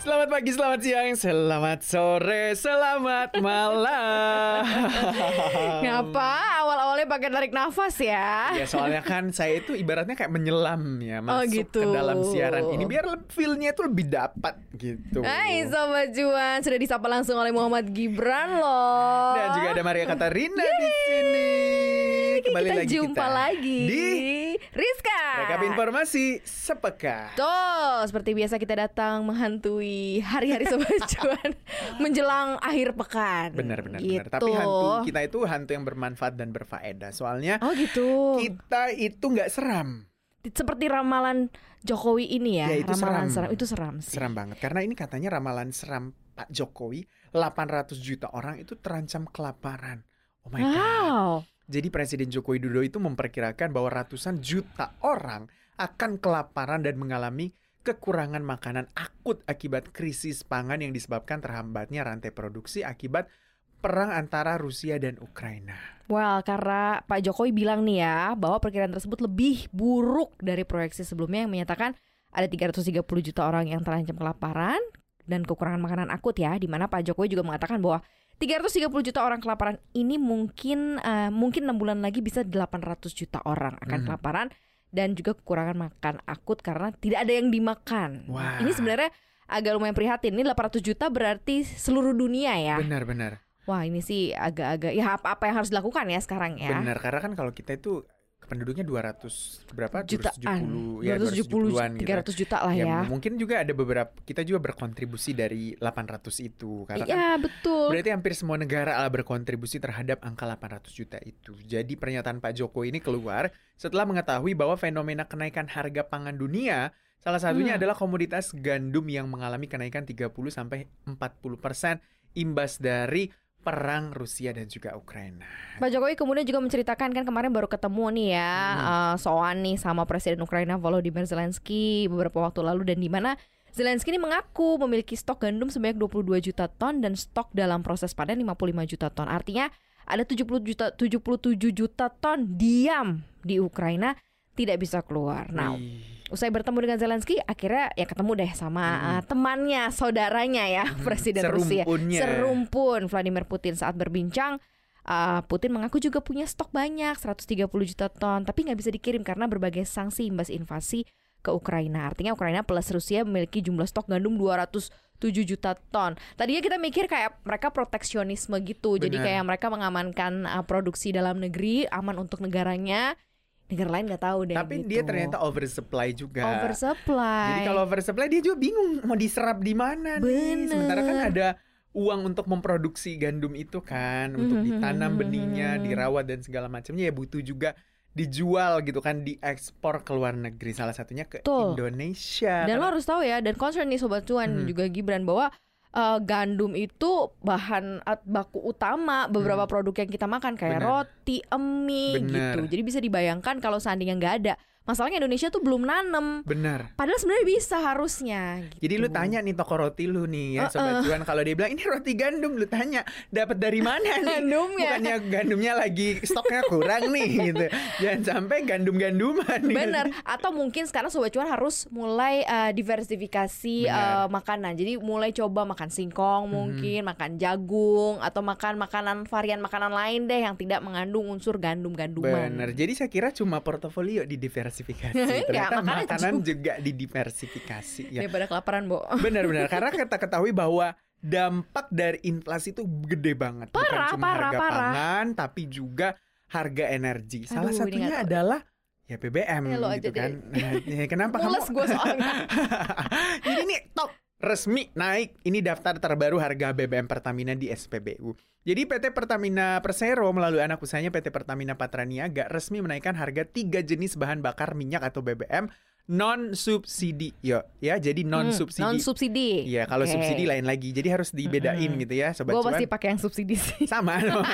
Selamat pagi, selamat siang, selamat sore, selamat malam. Ngapa awal-awalnya pakai tarik nafas ya? ya soalnya kan saya itu ibaratnya kayak menyelam ya Oh, masuk gitu. ke dalam siaran ini biar feel-nya itu lebih dapat gitu. Hai Sobat Juan, sudah disapa langsung oleh Muhammad Gibran loh. Dan juga ada Maria Katarina di sini. Kembali kita lagi jumpa kita lagi di Rizka. Rekap informasi sepekan. Tuh, seperti biasa kita datang menghantui hari-hari Sobat Juan menjelang akhir pekan. Benar benar gitu. benar. Tapi hantu kita itu hantu yang bermanfaat dan berfaedah. Soalnya Oh gitu. kita itu nggak seram. Seperti ramalan Jokowi ini ya, Ya, itu ramalan seram. Itu seram sih. Seram banget karena ini katanya ramalan seram Pak Jokowi 800 juta orang itu terancam kelaparan. Oh my god. Jadi Presiden Joko Widodo itu memperkirakan bahwa ratusan juta orang akan kelaparan dan mengalami kekurangan makanan akut akibat krisis pangan yang disebabkan terhambatnya rantai produksi akibat perang antara Rusia dan Ukraina. Well, karena Pak Jokowi bilang nih ya bahwa perkiraan tersebut lebih buruk dari proyeksi sebelumnya yang menyatakan ada 330 juta orang yang terancam kelaparan dan kekurangan makanan akut ya, di mana Pak Jokowi juga mengatakan bahwa 330 juta orang kelaparan ini mungkin eh, mungkin 6 bulan lagi bisa 800 juta orang akan Hmm. kelaparan dan juga kekurangan makan akut karena tidak ada yang dimakan. Wah. Ini sebenarnya agak lumayan prihatin. Ini 800 juta berarti seluruh dunia ya. Benar-benar. Wah, ini sih agak-agak ya apa, apa yang harus dilakukan ya sekarang ya. Benar, karena kan kalau kita itu penduduknya 200 berapa? jutaan 270 ya 270 270-an gitu. 300 juta lah ya, mungkin juga ada beberapa kita juga berkontribusi dari 800 itu karena kan Iya betul Berarti hampir semua negara lah berkontribusi terhadap angka 800 juta itu. Jadi pernyataan Pak Jokowi ini keluar setelah mengetahui bahwa fenomena kenaikan harga pangan dunia salah satunya Hmm. adalah komoditas gandum yang mengalami kenaikan 30 sampai 40% imbas dari perang Rusia dan juga Ukraina. Pak Jokowi kemudian juga menceritakan kan kemarin baru ketemu nih ya Hmm. eh, soan nih sama Presiden Ukraina Volodymyr Zelensky beberapa waktu lalu dan di mana Zelensky ini mengaku memiliki stok gandum sebanyak 22 juta ton dan stok dalam proses panen 55 juta ton. Artinya ada 70 juta 77 juta ton diam di Ukraina tidak bisa keluar. Nah, Wih. Usai bertemu dengan Zelensky, akhirnya ya ketemu deh sama uh, temannya, saudaranya ya, Presiden Rusia, serumpun Vladimir Putin saat berbincang. uh, Putin mengaku juga punya stok banyak, 130 juta ton, tapi nggak bisa dikirim karena berbagai sanksi imbas invasi ke Ukraina. Artinya Ukraina plus Rusia memiliki jumlah stok gandum 207 juta ton. Tadinya kita mikir kayak mereka proteksionisme gitu, jadi Benar. kayak mereka mengamankan uh, produksi dalam negeri, aman untuk negaranya. Negara lain nggak tahu deh. Tapi gitu. dia ternyata oversupply juga. oversupply. Jadi kalau oversupply dia juga bingung mau diserap di mana nih. Sementara kan ada uang untuk memproduksi gandum itu kan, untuk Mhm, ditanam mhm, benihnya, dirawat dan segala macamnya ya butuh juga dijual gitu kan, diekspor ke luar negeri. Salah satunya ke Betul. Indonesia. Dan lo harus tahu ya, dan concern nih sobat cuan Hmm. juga Gibran bahwa eh, gandum itu bahan baku utama beberapa produk yang kita makan kayak Hmm. Benar. roti, mie Benar. gitu. Jadi bisa dibayangkan kalau seandainya nggak ada. Masalahnya Indonesia tuh belum nanem. Benar. Padahal sebenarnya bisa harusnya. Gitu. Jadi lu tanya nih toko roti lu nih ya sobat cuan kalau dia bilang ini roti gandum lu tanya dapat dari mana nih? Gandumnya. Bukannya gandumnya lagi stoknya kurang nih gitu. Jangan sampai gandum-ganduman nih. Bener Atau mungkin sekarang Sobat Cuan harus mulai eh, diversifikasi Bener. eh, makanan Jadi mulai coba makan singkong Mhm. mungkin Makan jagung Atau makan makanan varian makanan lain deh Yang tidak mengandung unsur gandum-ganduman Bener, jadi saya kira cuma portofolio didiversifikasi. Enggak, Ternyata makanan makanan juga didiversifikasi ya. Daripada kelaparan Bo Benar-benar karena kita ketahui bahwa dampak dari inflasi itu gede banget. Bukan Parah, cuma parah, harga parah. pangan, tapi juga harga energi. Salah Aduh, ini satunya adalah ya BBM Ya, gitu kan. Nah, ya, kenapa kamu? gue soalnya Jadi ini top resmi naik. Ini daftar terbaru harga BBM Pertamina di SPBU. Jadi PT Pertamina Persero melalui anak usahanya PT Pertamina Patraniaga resmi menaikkan harga tiga jenis bahan bakar minyak atau BBM non subsidi. Yo, ya jadi non subsidi. Non subsidi Iya, kalau Oke. subsidi lain lagi. Jadi harus dibedain gitu ya, sobat Gue pasti pakai yang subsidi sih Sama dong.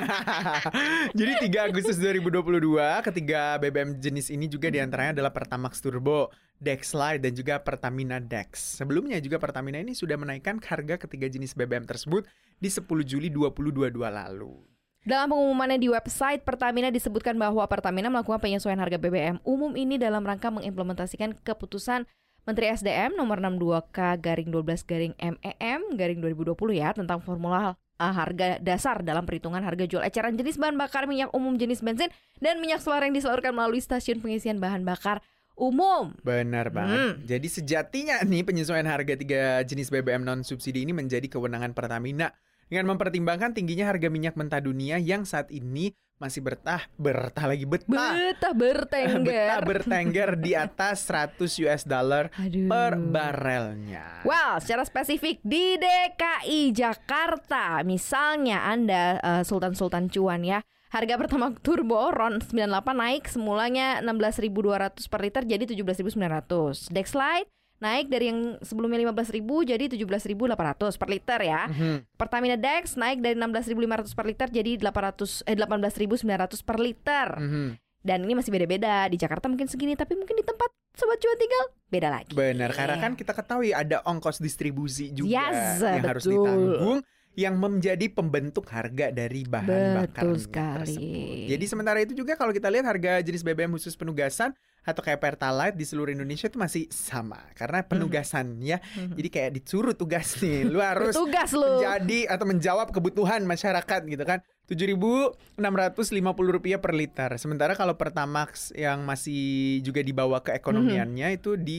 Jadi 3 Agustus 2022 ketiga BBM jenis ini juga di antaranya adalah Pertamax Turbo, Dexlite dan juga Pertamina Dex. Sebelumnya juga Pertamina ini sudah menaikkan harga ketiga jenis BBM tersebut di 10 Juli 2022 lalu. Dalam pengumumannya di website Pertamina disebutkan bahwa Pertamina melakukan penyesuaian harga BBM umum ini dalam rangka mengimplementasikan keputusan Menteri SDM nomor 62K garing 12 garing MEM garing 2020 ya tentang formula uh, harga dasar dalam perhitungan harga jual eceran jenis bahan bakar minyak umum jenis bensin dan minyak solar yang disalurkan melalui stasiun pengisian bahan bakar umum. Benar banget. Hmm. Jadi sejatinya nih penyesuaian harga tiga jenis BBM non subsidi ini menjadi kewenangan Pertamina dengan mempertimbangkan tingginya harga minyak mentah dunia yang saat ini masih bertah bertah lagi betah Betah betah bertengger. bertengger di atas 100 US dollar per barelnya. Well, secara spesifik di DKI Jakarta, misalnya Anda eh, Sultan-Sultan Cuan ya, harga pertama turbo RON 98 naik semulanya 16.200 per liter jadi 17.900. Dexlite naik dari yang sebelumnya 15.000 jadi 17.800 per liter ya. Mhm. Pertamina Dex naik dari 16.500 per liter jadi 800 eh 18.900 per liter. Mhm. Dan ini masih beda-beda. Di Jakarta mungkin segini tapi mungkin di tempat sobat cuan tinggal beda lagi. Benar, karena Iya. kan kita ketahui ada ongkos distribusi juga Yes, yang harus betul. ditanggung yang menjadi pembentuk harga dari bahan bakar Betul sekali. tersebut. Jadi sementara itu juga kalau kita lihat harga jenis BBM khusus penugasan atau kayak Pertalite di seluruh Indonesia itu masih sama karena penugasan ya. Jadi kayak disuruh tugas nih, lu harus Tugas lu. menjadi atau menjawab kebutuhan masyarakat gitu kan. Rp7.650 per liter. Sementara kalau Pertamax yang masih juga dibawa ke ekonomiannya Mhm. itu di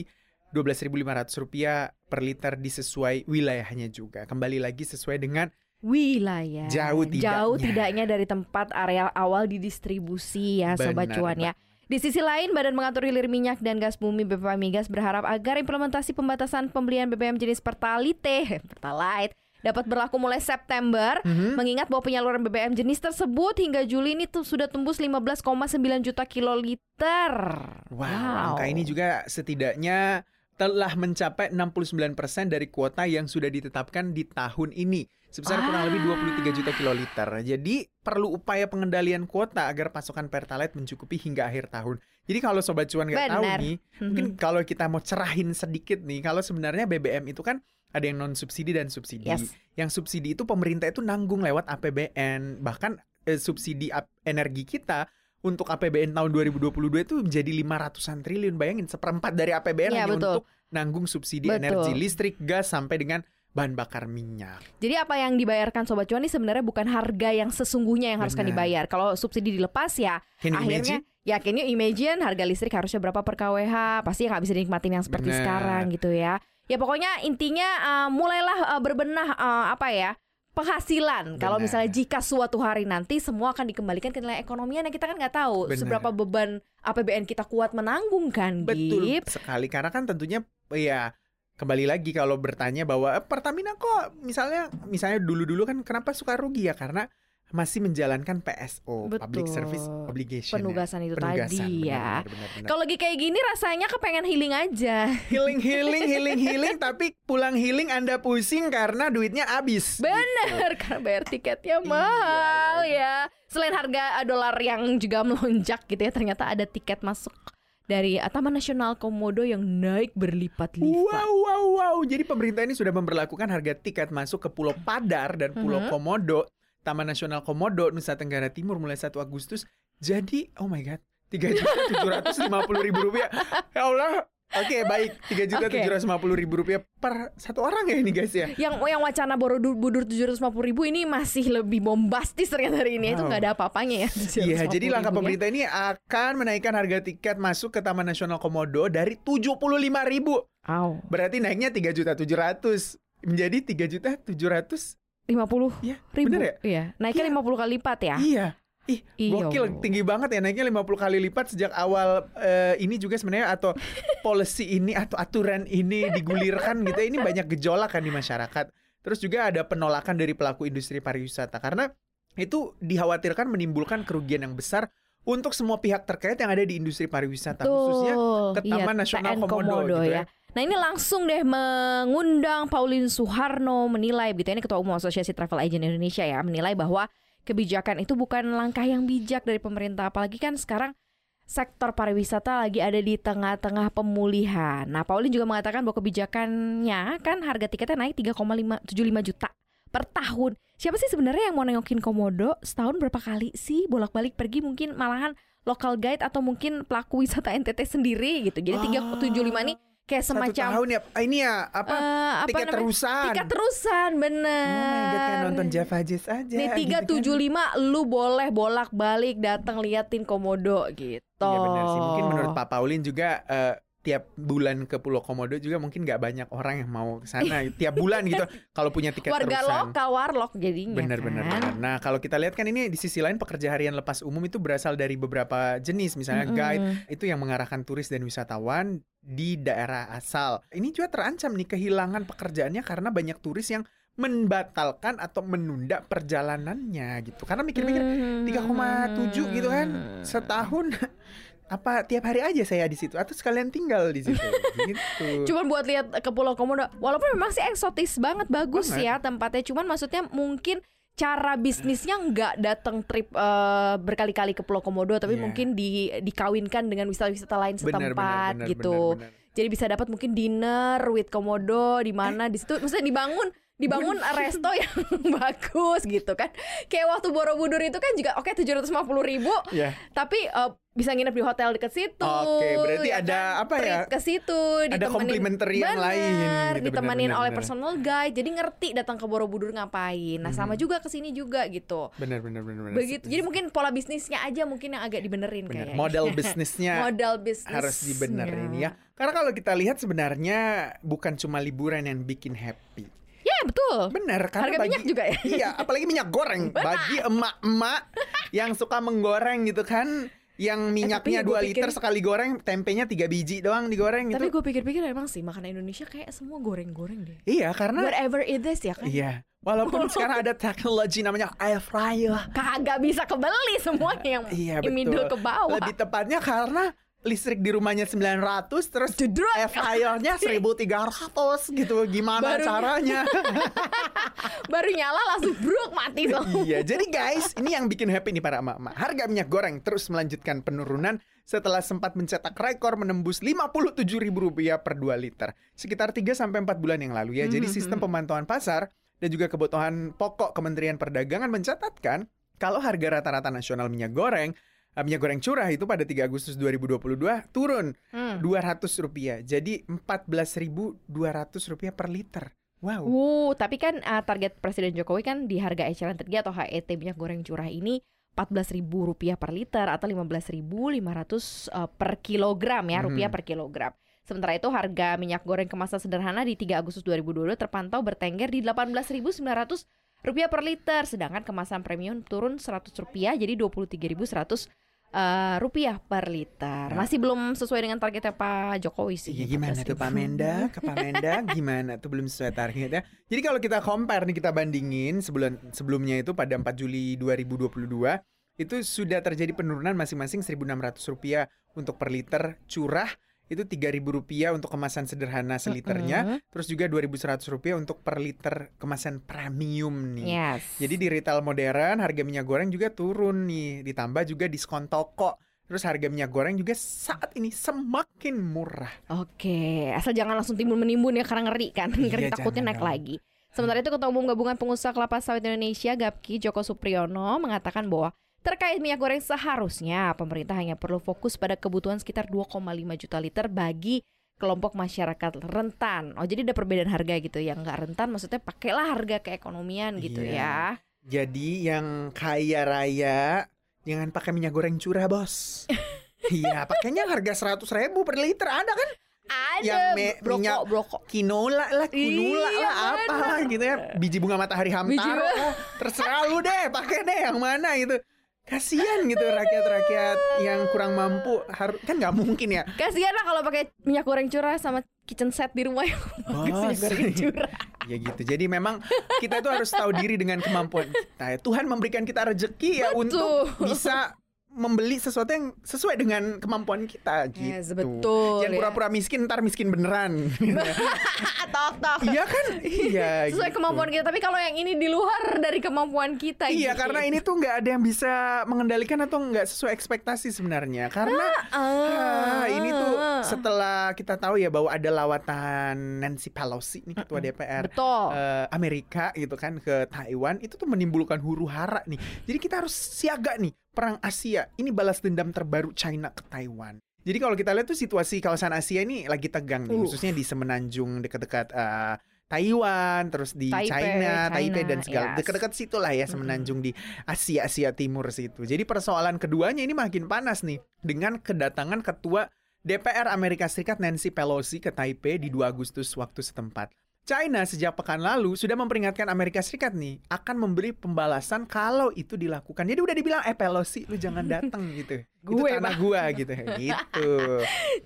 Rp12.500 per liter disesuai wilayahnya juga. Kembali lagi sesuai dengan wilayah Jauh tidaknya. jauh tidaknya dari tempat area awal didistribusi ya sobat Benar, cuan ya. Di sisi lain, Badan Mengatur Hilir Minyak dan Gas Bumi BPM Migas berharap agar implementasi pembatasan pembelian BBM jenis Pertalite, Pertalite dapat berlaku mulai September. Mhm. Mengingat bahwa penyaluran BBM jenis tersebut hingga Juli ini tuh sudah tembus 15,9 juta kiloliter. Wow, angka ini juga setidaknya telah mencapai 69% dari kuota yang sudah ditetapkan di tahun ini sebesar kurang lebih 23 juta kiloliter. Jadi perlu upaya pengendalian kuota agar pasokan Pertalite mencukupi hingga akhir tahun. Jadi kalau sobat cuan nggak tahu nih, mungkin kalau kita mau cerahin sedikit nih, kalau sebenarnya BBM itu kan ada yang non subsidi dan subsidi. Yes. Yang subsidi itu pemerintah itu nanggung lewat APBN, bahkan eh, subsidi ap- energi kita untuk APBN tahun 2022 itu menjadi 500-an triliun. Bayangin seperempat dari APBN Iya, hanya betul. untuk nanggung subsidi Betul. energi listrik, gas sampai dengan bahan bakar minyak. Jadi apa yang dibayarkan sobat cuan ini sebenarnya bukan harga yang sesungguhnya yang haruskan dibayar. Kalau subsidi dilepas ya Can akhirnya imagine? ya can you imagine harga listrik harusnya berapa per kWh? Pasti nggak bisa dinikmatin yang seperti Benar. sekarang gitu ya. Ya pokoknya intinya uh, mulailah uh, berbenah uh, apa ya? Penghasilan. Kalau misalnya jika suatu hari nanti semua akan dikembalikan ke nilai ekonomian yang kita kan nggak tahu Benar. seberapa beban APBN kita kuat menanggung kan, Betul Gip? sekali karena kan tentunya ya kembali lagi kalau bertanya bahwa eh, Pertamina kok misalnya misalnya dulu-dulu kan kenapa suka rugi ya karena masih menjalankan PSO Public Betul. Service Obligation ya. Penugasan itu Penugasan, tadi benar, ya. benar, benar, benar. Kalau lagi kayak gini rasanya kepengen healing aja. healing healing healing healing tapi pulang healing Anda pusing karena duitnya habis. Bener, karena bayar tiketnya Iya, mahal ya. Selain harga dolar yang juga melonjak gitu ya, ternyata ada tiket masuk dari uh, Taman Nasional Komodo yang naik berlipat-lipat. Wow, wow, wow. Jadi pemerintah ini sudah memperlakukan harga tiket masuk ke Pulau Padar dan Pulau Mhm. Komodo, Taman Nasional Komodo, Nusa Tenggara Timur mulai 1 Agustus. Jadi, oh my God, tiga juta tujuh ratus lima puluh ribu rupiah. Ya Allah. Oke, baik. Tiga juta tujuh ratus lima puluh ribu rupiah per satu orang ya ini guys ya. Yang yang wacana Borobudur 750 ribu ini masih lebih bombastis ternyata hari ini itu Wow. nggak ada apa-apanya ya. Iya, jadi 750 langkah pemerintah ini akan menaikkan harga tiket masuk ke Taman Nasional Komodo dari tujuh puluh lima ribu. Aw, Berarti naiknya tiga juta tujuh ratus menjadi tiga juta tujuh ratus 50 Iya, ribu. bener ya? Iya, naiknya 50 kali lipat ya. Iya. Ih, Iya. gokil tinggi banget ya naiknya 50 kali lipat sejak awal eh, ini juga sebenarnya atau policy ini atau aturan ini digulirkan gitu. ya. Ini banyak gejolak kan di masyarakat. Terus juga ada penolakan dari pelaku industri pariwisata karena itu dikhawatirkan menimbulkan kerugian yang besar untuk semua pihak terkait yang ada di industri pariwisata khususnya ke Taman Nasional TN Komodo, gitu ya. Nah ini langsung deh mengundang Pauline Suharno menilai begitu ini Ketua Umum Asosiasi Travel Agent Indonesia ya menilai bahwa kebijakan itu bukan langkah yang bijak dari pemerintah apalagi kan sekarang sektor pariwisata lagi ada di tengah-tengah pemulihan. Nah, Pauline juga mengatakan bahwa kebijakannya kan harga tiketnya naik 3,75 juta per tahun. siapa sih sebenarnya yang mau nengokin komodo setahun berapa kali sih bolak-balik pergi mungkin malahan local guide atau mungkin pelaku wisata NTT sendiri gitu. Jadi tiga Oh. tujuh lima ini kayak Satu semacam tahun ya ah, ini ya apa apa tiket namanya? terusan. Tiket terusan Oh bener. god kayak nonton Java Jazz aja. Nih tiga gitu kan. tujuh lima lu boleh bolak balik datang liatin komodo gitu. Iya benar sih. Mungkin menurut Pak Paulin juga eh, tiap bulan ke Pulau Komodo juga mungkin nggak banyak orang yang mau ke sana tiap bulan gitu kalau punya tiket warga terusan. lokal warlock jadinya Bener kan. bener bener. Nah kalau kita lihat kan ini di sisi lain pekerja harian lepas umum itu berasal dari beberapa jenis misalnya Mm-mm. guide itu yang mengarahkan turis dan wisatawan di daerah asal. Ini juga terancam nih kehilangan pekerjaannya karena banyak turis yang membatalkan atau menunda perjalanannya gitu. Karena mikir-mikir Hmm. 3,7 gitu kan setahun apa tiap hari aja saya di situ atau sekalian tinggal di situ gitu. Cuman buat lihat ke Pulau Komodo, walaupun memang sih eksotis banget, bagus Banget. ya tempatnya. Cuman maksudnya mungkin cara bisnisnya nggak datang trip eh, berkali-kali ke Pulau Komodo, tapi Iya. mungkin di dikawinkan dengan wisata-wisata lain Bener, setempat bener, bener, gitu. bener, bener. Jadi bisa dapat mungkin dinner with Komodo di mana di situ, maksudnya dibangun dibangun resto yang bagus gitu kan. Kayak waktu Borobudur itu kan juga oke tujuh ratus ribu, Ya. tapi eh, bisa nginep di hotel deket situ. Oke, berarti ya ada kan? apa ya? Ke situ, Ada complimentary yang Bener, lain gitu, ditemanin bener, oleh bener. personal guide. Jadi ngerti datang ke Borobudur ngapain. Nah, sama Mhm. juga ke sini juga gitu. Benar benar benar benar. Begitu. Jadi mungkin pola bisnisnya aja mungkin yang agak dibenerin Benar. kayaknya. Modal bisnisnya Modal bisnis harus dibenerin ya. Karena kalau kita lihat sebenarnya bukan cuma liburan yang bikin happy. Ya, betul. Benar, karena Harga bagi, minyak juga ya. Iya, apalagi minyak goreng. Bagi emak-emak yang suka menggoreng gitu kan, yang minyaknya Eh, gua 2 liter pikir- sekali goreng, tempenya 3 biji doang digoreng Tapi gitu. gue pikir-pikir emang sih makanan Indonesia kayak semua goreng-goreng deh. Iya, karena Whatever it is ya kan. iya. Walaupun sekarang ada teknologi namanya air fryer. Kagak bisa kebeli semuanya yang Iya, betul. ke bawah. Lebih tepatnya karena listrik di rumahnya 900 terus air fryernya 1300 gitu. Gimana Baru- caranya? Baru nyala langsung bruk mati tuh. iya, jadi guys, ini yang bikin happy nih para emak-emak. Harga minyak goreng terus melanjutkan penurunan setelah sempat mencetak rekor menembus Rp57.000 per 2 liter. Sekitar 3 sampai 4 bulan yang lalu ya. Jadi Mhm. sistem pemantauan pasar dan juga kebutuhan pokok Kementerian Perdagangan mencatatkan kalau harga rata-rata nasional minyak goreng minyak goreng curah itu pada 3 Agustus 2022 turun Hmm. Rp200. Jadi Rp14.200 per liter. Wow. Wuh, tapi kan uh, target Presiden Jokowi kan di harga eceran tertinggi atau HET minyak goreng curah ini Rp14.000 per liter atau Rp15.500 uh, per kilogram ya, rupiah Mhm. per kilogram. Sementara itu harga minyak goreng kemasan sederhana di 3 Agustus 2022 terpantau bertengger di Rp18.900 rupiah per liter, sedangkan kemasan premium turun Rp100 jadi Rp23.100 uh, rupiah per liter. Nah. Masih belum sesuai dengan targetnya Pak Jokowi sih. Iya gimana tuh 14.000. Pak Mendak? Ke Pak Mendak gimana tuh belum sesuai target ya. Jadi kalau kita compare nih kita bandingin sebelum sebelumnya itu pada 4 Juli 2022 itu sudah terjadi penurunan masing-masing Rp1.600 untuk per liter curah itu Rp3.000 untuk kemasan sederhana seliternya, Mm-mm. terus juga Rp2.100 untuk per liter kemasan premium nih. Yes. Jadi di retail modern harga minyak goreng juga turun nih, ditambah juga diskon toko. Terus harga minyak goreng juga saat ini semakin murah. Oke, asal jangan langsung timbul menimbun ya karena ngeri kan, ngeri Iya, takutnya naik dong. lagi. Sementara itu Ketua Umum Gabungan Pengusaha Kelapa Sawit Indonesia Gapki Joko Supriyono mengatakan bahwa terkait minyak goreng seharusnya pemerintah hanya perlu fokus pada kebutuhan sekitar 2,5 juta liter bagi kelompok masyarakat rentan. Oh jadi ada perbedaan harga gitu yang nggak rentan maksudnya pakailah harga keekonomian gitu Iya. ya. Jadi yang kaya raya jangan pakai minyak goreng curah bos. Iya, pakainya harga 100 ribu per liter ada kan? Ada Yang me- brokok minyak- brokok. Kinola lah, kunula Iya, lah, apa lah gitu ya. Biji bunga matahari hamtaro lah. Terserah lu deh, pakai deh yang mana gitu. Kasihan gitu rakyat-rakyat yang kurang mampu. Har- kan nggak mungkin ya. Kasihan lah kalau pakai minyak goreng curah sama kitchen set di rumah yang pakai minyak goreng curah. Ya gitu. Jadi memang kita itu harus tahu diri dengan kemampuan kita. Tuhan memberikan kita rezeki ya untuk Betul. bisa membeli sesuatu yang sesuai dengan kemampuan kita gitu. Yes, betul, Jangan ya. pura-pura miskin ntar miskin beneran. tok tok. iya kan? Iya. Sesuai gitu. kemampuan kita. Tapi kalau yang ini di luar dari kemampuan kita. Iya gitu. karena ini tuh nggak ada yang bisa mengendalikan atau nggak sesuai ekspektasi sebenarnya karena ah, ini tuh setelah kita tahu ya bahwa ada lawatan Nancy Pelosi nih ketua DPR Betul. eh, Amerika gitu kan ke Taiwan itu tuh menimbulkan huru hara nih. Jadi kita harus siaga nih perang Asia. Ini balas dendam terbaru China ke Taiwan. Jadi kalau kita lihat tuh situasi kawasan Asia ini lagi tegang nih, Uh. khususnya di semenanjung dekat-dekat eh, Taiwan, terus di Taipei, China, Taipei China, dan segala yes. dekat-dekat situ lah ya semenanjung di Asia Asia Timur situ. Jadi persoalan keduanya ini makin panas nih dengan kedatangan ketua DPR Amerika Serikat Nancy Pelosi ke Taipei di 2 Agustus waktu setempat. China sejak pekan lalu sudah memperingatkan Amerika Serikat nih akan memberi pembalasan kalau itu dilakukan. Jadi udah dibilang eh Pelosi lu jangan datang gitu. itu Gue, tanah gua gitu. gitu.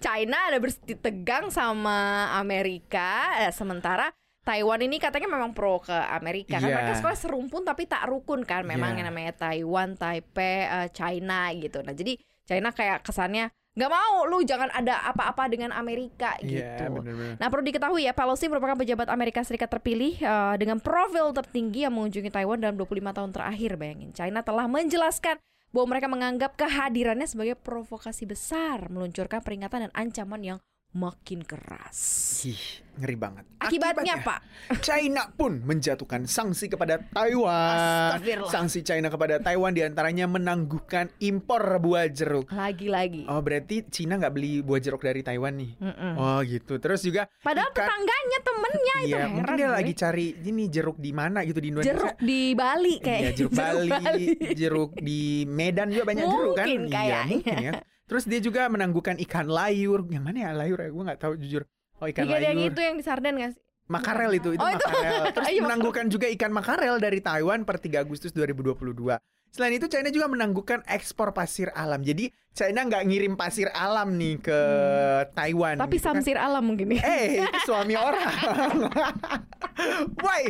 China ada bersiti tegang sama Amerika, eh, sementara Taiwan ini katanya memang pro ke Amerika kan Iya. mereka sekolah serumpun tapi tak rukun kan memang Iya. yang namanya Taiwan, Taipei, eh, China gitu. Nah jadi China kayak kesannya nggak mau lu jangan ada apa-apa dengan Amerika Iya, gitu. bener-bener. Nah perlu diketahui ya Pelosi merupakan pejabat Amerika Serikat terpilih eh, dengan profil tertinggi yang mengunjungi Taiwan dalam 25 tahun terakhir bayangin. China telah menjelaskan bahwa mereka menganggap kehadirannya sebagai provokasi besar, meluncurkan peringatan dan ancaman yang makin keras. Ih, ngeri banget. Akibatnya, Pak? China pun menjatuhkan sanksi kepada Taiwan. Sanksi China kepada Taiwan di antaranya menangguhkan impor buah jeruk. Lagi-lagi. Oh berarti Cina nggak beli buah jeruk dari Taiwan nih? Mm-mm. Oh gitu. Terus juga Padahal ikan- tetangganya temennya itu Iya, heran mungkin dia gue. lagi cari ini jeruk di mana gitu di Indonesia. jeruk di Bali kayak Iya, jeruk Bali, jeruk di Medan juga banyak jeruk kan? Mungkin Iya, kayaknya. mungkin ya. Terus dia juga menangguhkan ikan layur. Yang mana ya layur ya? Gue nggak tahu jujur. Oh ikan Iya, yang layur. itu yang di Sarden gak sih? Makarel itu, itu Oh, itu. makarel. Terus Iya, menangguhkan juga ikan makarel dari Taiwan per 3 Agustus 2022. Selain itu China juga menangguhkan ekspor pasir alam. Jadi China nggak ngirim pasir alam nih ke Taiwan. Hmm. Tapi gitu kan. samsir alam mungkin ya. Eh, itu suami orang. Why?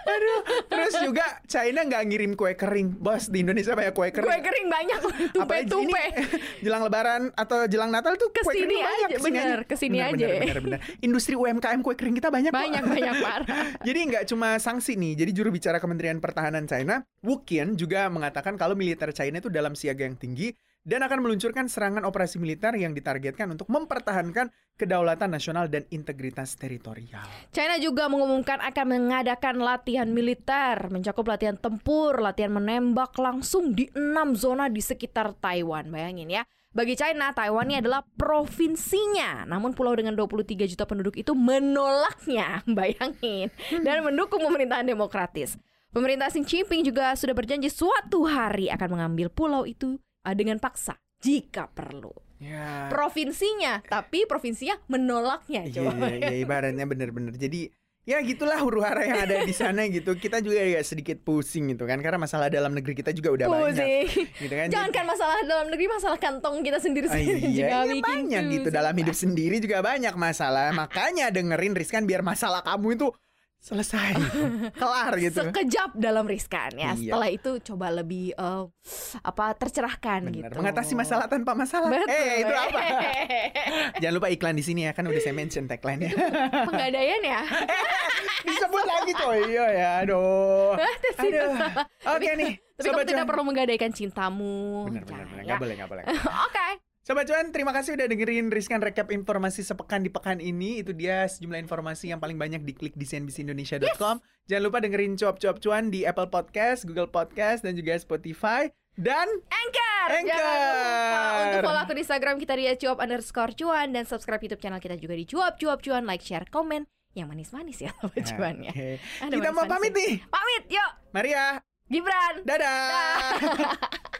Aduh, terus juga China nggak ngirim kue kering. Bos, di Indonesia banyak kue kering. Kue kering banyak Apalagi tupe-tupe. ini jelang lebaran atau jelang Natal tuh kue Ke sini kering banyak aja, bener, ke sini Bener, aja. bener, bener, bener. Industri UMKM kue kering kita banyak kok. Banyak banyak parah. Jadi nggak cuma sanksi nih. Jadi juru bicara Kementerian Pertahanan China, Wu Qian juga mengatakan kalau militer China itu dalam siaga yang tinggi dan akan meluncurkan serangan operasi militer yang ditargetkan untuk mempertahankan kedaulatan nasional dan integritas teritorial. China juga mengumumkan akan mengadakan latihan militer, mencakup latihan tempur, latihan menembak langsung di enam zona di sekitar Taiwan. Bayangin ya. Bagi China, Taiwan ini adalah provinsinya. Namun pulau dengan 23 juta penduduk itu menolaknya, bayangin, dan mendukung pemerintahan demokratis. Pemerintah Xi Jinping juga sudah berjanji suatu hari akan mengambil pulau itu uh, dengan paksa jika perlu. Ya. Provinsinya, tapi provinsinya menolaknya. Iya, Coba iya, iya, ibaratnya bener-bener. Jadi ya gitulah huru hara yang ada di sana gitu. Kita juga ya sedikit pusing gitu kan karena masalah dalam negeri kita juga udah banyak. Pusing. Gitu kan. Jangan kan masalah dalam negeri, masalah kantong kita Ah, sendiri-sendiri iya, juga iya, banyak gitu dalam hidup sendiri juga banyak masalah. Makanya dengerin Rizkan biar masalah kamu itu selesai, kelar gitu. Sekejap dalam riskan ya. Iya. Setelah itu coba lebih eh, apa tercerahkan Bener. gitu. Mengatasi masalah tanpa masalah. Betul. Eh, itu apa? Jangan lupa iklan di sini ya kan udah saya mention tagline-nya. Penggadaian ya. Disebut lagi coy. Iya ya, aduh. Aduh. Oke nih, Tapi kamu tidak perlu menggadaikan cintamu. Bener, bener, Jangan, bener. ya. Nggak boleh, nggak boleh. Oke. Sobat cuan, terima kasih udah dengerin Rizkan recap informasi sepekan di pekan ini. Itu dia sejumlah informasi yang paling banyak diklik di cnbcindonesia.com. Jangan lupa dengerin cuap-cuap cuan di Apple Podcast, Google Podcast, dan juga Spotify. Dan Anchor. Anchor. Jangan lupa untuk follow akun Instagram kita di cuap underscore cuan dan subscribe YouTube channel kita juga di cuap cuap cuan. Like, share, komen yang manis-manis ya sobat cuannya. Oke. Ada Kita mau pamit nih. Pamit, yuk. Mari ya. Gibran. Dadah.